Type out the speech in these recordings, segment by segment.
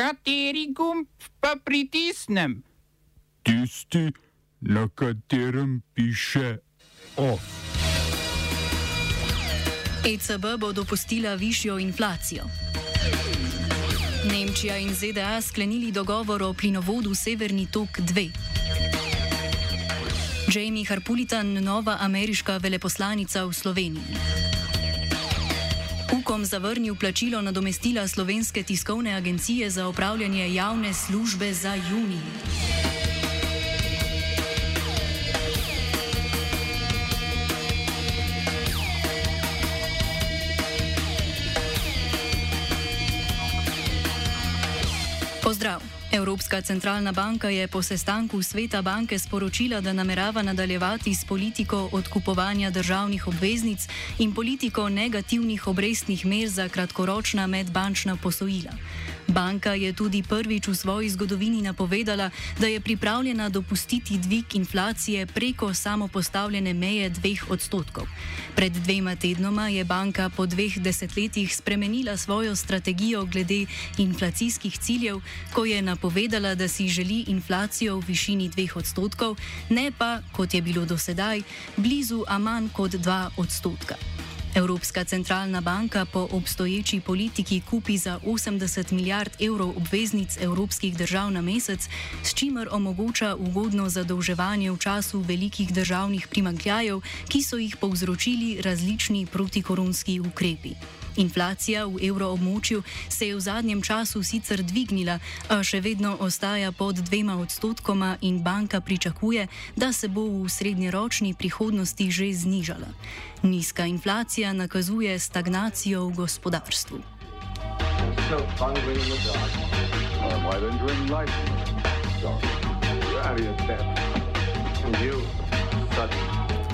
Kateri gumb pa pritisnem? Tisti, na katerem piše OF. ECB bo dopustila višjo inflacijo. Nemčija in ZDA sklenili dogovor o plinovodu Severni tok 2. Jamie Harpulitan, nova ameriška veleposlanica v Sloveniji. Ukom zavrnil plačilo nadomestila slovenske tiskovne agencije za upravljanje javne službe za juni. Evropska centralna banka je po sestanku sveta banke sporočila, da namerava nadaljevati s politiko odkupovanja državnih obveznic in politiko negativnih obrestnih mer za kratkoročna medbančna posojila. Banka je tudi prvič v svoji zgodovini napovedala, da je pripravljena dopustiti dvig inflacije preko samopostavljene meje dveh odstotkov. Pred dvema tednoma je banka po dveh desetletjih spremenila svojo strategijo glede inflacijskih ciljev, ko je napovedala, da si želi inflacijo v višini dveh odstotkov, ne pa, kot je bilo do sedaj, blizu, a manj kot dva odstotka. Evropska centralna banka po obstoječi politiki kupi za 80 milijard evrov obveznic evropskih držav na mesec, s čimer omogoča ugodno zadolževanje v času velikih državnih primankljajev, ki so jih povzročili različni protikoronski ukrepi. Inflacija v evroobmočju se je v zadnjem času sicer dvignila, a še vedno ostaja pod dvema odstotkoma in banka pričakuje, da se bo v srednjeročni prihodnosti že znižala. Nizka inflacija nakazuje stagnacijo v gospodarstvu.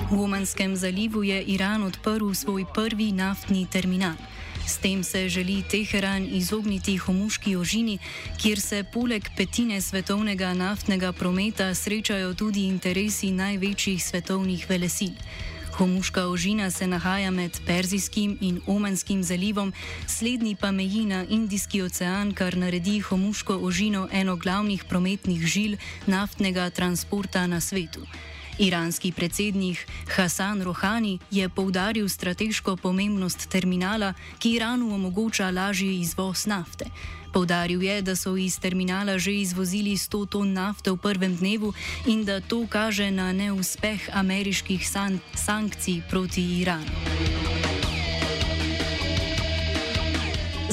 V Omanskem zalivu je Iran odprl svoj prvi naftni terminal. S tem se želi Teheran izogniti homuški ožini, kjer se poleg petine svetovnega naftnega prometa srečajo tudi interesi največjih svetovnih velesil. Homuška ožina se nahaja med Perzijskim in Omanskim zalivom, slednji pa meji na Indijski ocean, kar naredi Homuško ožino eno glavnih prometnih žil naftnega transporta na svetu. Iranski predsednik Hasan Rohani je poudaril strateško pomembnost terminala, ki Iranu omogoča lažji izvoz nafte. Poudaril je, da so iz terminala že izvozili 100 ton nafte v prvem dnevu in da to kaže na neuspeh ameriških san sankcij proti Iranu.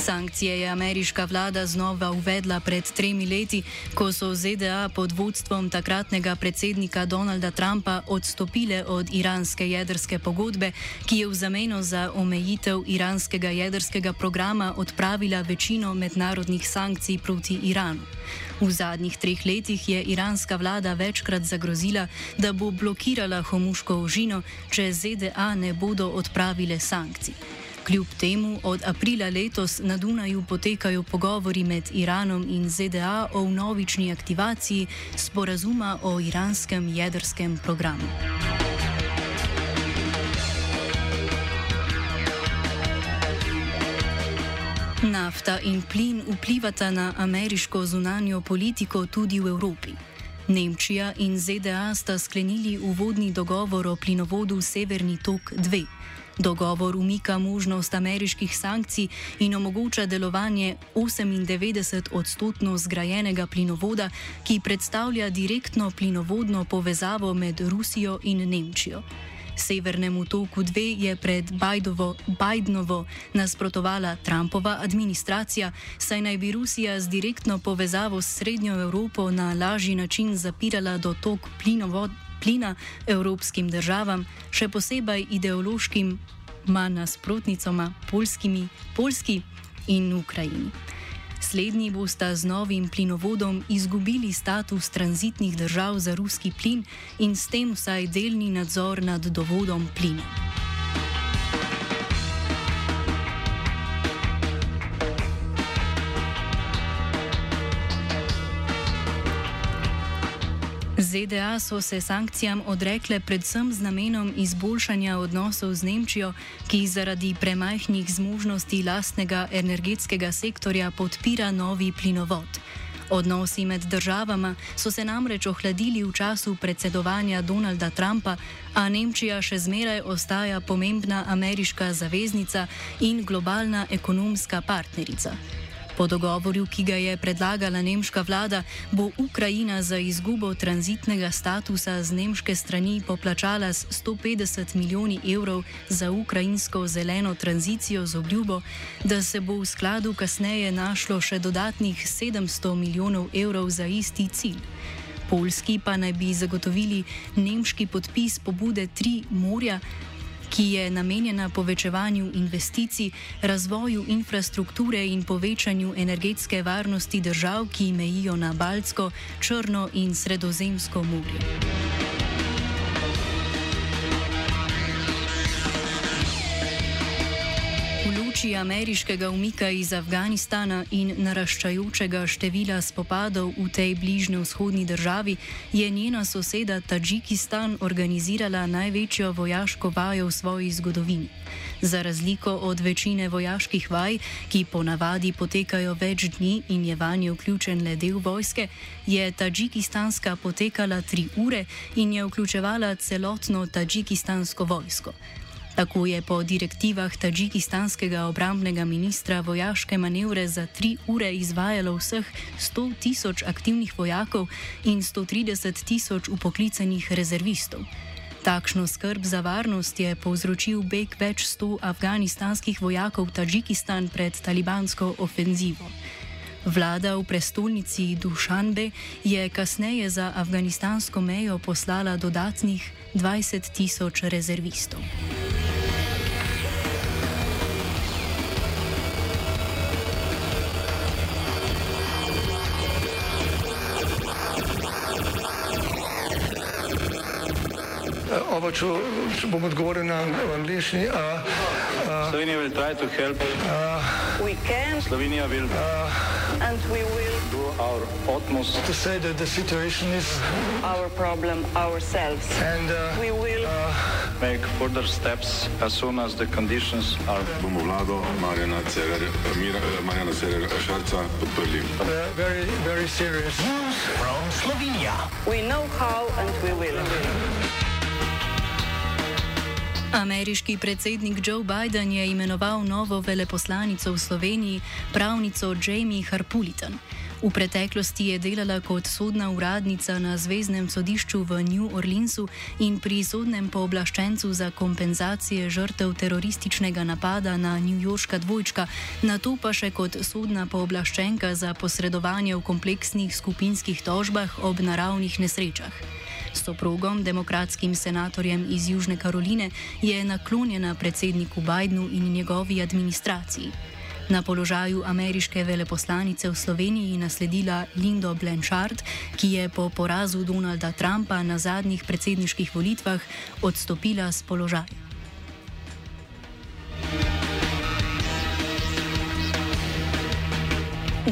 Sankcije je ameriška vlada znova uvedla pred tremi leti, ko so ZDA pod vodstvom takratnega predsednika Donalda Trumpa odstopile od iranske jedrske pogodbe, ki je v zameno za omejitev iranskega jedrskega programa odpravila večino mednarodnih sankcij proti Iranu. V zadnjih treh letih je iranska vlada večkrat zagrozila, da bo blokirala homuško ožino, če ZDA ne bodo odpravile sankcij. Kljub temu od aprila letos na Dunaju potekajo pogovori med Iranom in ZDA o novični aktivaciji sporazuma o iranskem jedrskem programu. Nafta in plin vplivata na ameriško zunanjo politiko tudi v Evropi. Nemčija in ZDA sta sklenili uvodni dogovor o plinovodu Severni tok 2. Dogovor umika možnost ameriških sankcij in omogoča delovanje 98-odstotno zgrajenega plinovoda, ki predstavlja direktno plinovodno povezavo med Rusijo in Nemčijo. Severnemu toku 2 je pred Bajdovo, Bidenovo nasprotovala Trumpova administracija, saj naj bi Rusija z direktno povezavo s Srednjo Evropo na lažji način zapirala dotok plinovod, plina evropskim državam, še posebej ideološkim nasprotnicama, polski in Ukrajini. Slednji bosta z novim plinovodom izgubili status tranzitnih držav za ruski plin in s tem vsaj delni nadzor nad dovodom plina. ZDA so se sankcijam odrekle predvsem z namenom izboljšanja odnosov z Nemčijo, ki zaradi premajhnih zmožnosti lastnega energetskega sektorja podpira novi plinovod. Odnosi med državama so se namreč ohladili v času predsedovanja Donalda Trumpa, a Nemčija še zmeraj ostaja pomembna ameriška zaveznica in globalna ekonomska partnerica. Po dogovoru, ki ga je predlagala nemška vlada, bo Ukrajina za izgubo tranzitnega statusa z nemške strani poplačala s 150 milijoni evrov za ukrajinsko zeleno tranzicijo z obljubo, da se bo v skladu kasneje našlo še dodatnih 700 milijonov evrov za isti cilj. Polski pa naj bi zagotovili nemški podpis pobude Tri morja ki je namenjena povečevanju investicij, razvoju infrastrukture in povečanju energetske varnosti držav, ki mejijo na Baltsko, Črno in Sredozemsko morje. Luči ameriškega umika iz Afganistana in naraščajočega števila spopadov v tej bližnji vzhodni državi je njena soseda Tadžikistan organizirala največjo vojaško vajo v svoji zgodovini. Za razliko od večine vojaških vaj, ki ponavadi potekajo več dni in je vanje vključen le del vojske, je Tadžikistanska potekala tri ure in je vključevala celotno tadžikistansko vojsko. Tako je po direktivah tadžikistanskega obrambnega ministra vojaške manevre za tri ure izvajalo vseh 100 tisoč aktivnih vojakov in 130 tisoč upoklicenih rezervistov. Takšno skrb za varnost je povzročil beg več sto afganistanskih vojakov v Tadžikistan pred talibansko ofenzivo. Vlada v prestolnici Dušanbe je kasneje za afganistansko mejo poslala dodatnih 20 tisoč rezervistov. Oba, če, če bom odgovoril na angliški. Slovenija will try to help. Uh, we can. Slovenija will. And we will do our utmost to say that the situation is our problem ourselves. And uh, we will uh, make further steps as soon as the conditions are. Bomo vlado Marjana Cererja Šarca podprli. Very, very serious. News from Slovenia. We know how and we will. Ameriški predsednik Joe Biden je imenoval novo veleposlanico v Sloveniji, pravnico Jamie Harpulitan. V preteklosti je delala kot sodna uradnica na Zvezdnem sodišču v New Orleansu in pri sodnem pooblaščencu za kompenzacije žrtev terorističnega napada na New Yorkska dvojčka, na to pa še kot sodna pooblaščenka za posredovanje v kompleksnih skupinskih tožbah ob naravnih nesrečah soprogom, demokratskim senatorjem iz Južne Karoline, je naklonjena predsedniku Bidenu in njegovi administraciji. Na položaju ameriške veleposlanice v Sloveniji nasledila Lindo Blanchard, ki je po porazu Donalda Trumpa na zadnjih predsedniških volitvah odstopila z položaja.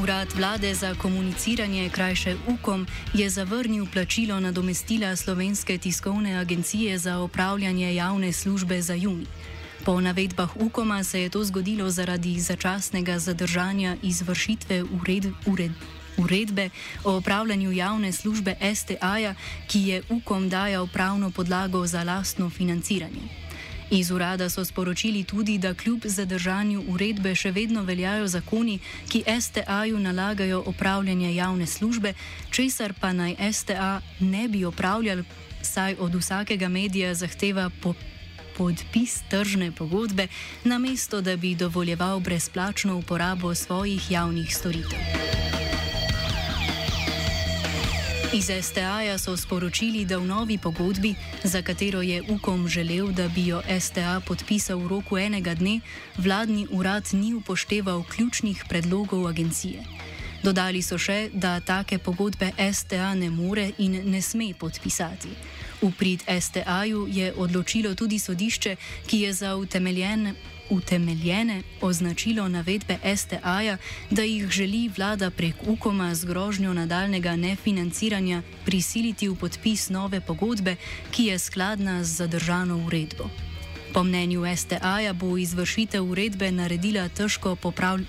Urad vlade za komuniciranje, krajše UKOM, je zavrnil plačilo nadomestila Slovenske tiskovne agencije za opravljanje javne službe za juni. Po navedbah UKOMA se je to zgodilo zaradi začasnega zadržanja izvršitve ured, ured, uredbe o opravljanju javne službe STA-ja, ki je UKOM dajal pravno podlago za lastno financiranje. Iz urada so sporočili tudi, da kljub zadržanju uredbe še vedno veljajo zakoni, ki STA-ju nalagajo opravljanje javne službe, česar pa naj STA ne bi opravljal, saj od vsakega medija zahteva po podpis tržne pogodbe, namesto da bi dovoljeval brezplačno uporabo svojih javnih storitev. Iz STA-ja so sporočili, da v novi pogodbi, za katero je UKOM želel, da bi jo STA podpisal v roku enega dne, vladni urad ni upošteval ključnih predlogov agencije. Dodali so še, da take pogodbe STA ne more in ne sme podpisati. V prid STA-ju je odločilo tudi sodišče, ki je za utemeljen utemeljene označilo navedbe STA-ja, da jih želi vlada prek UKOM-a z grožnjo nadaljnega nefinanciranja prisiliti v podpis nove pogodbe, ki je skladna z zadržano uredbo. Po mnenju STA-ja bo izvršitev uredbe naredila težko, poprav,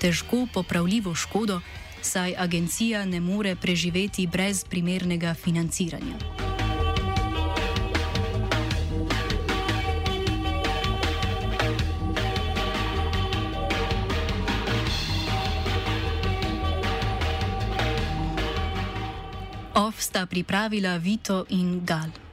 težko popravljivo škodo, saj agencija ne more preživeti brez primernega financiranja. Ov sta pripravila Vito in Gal.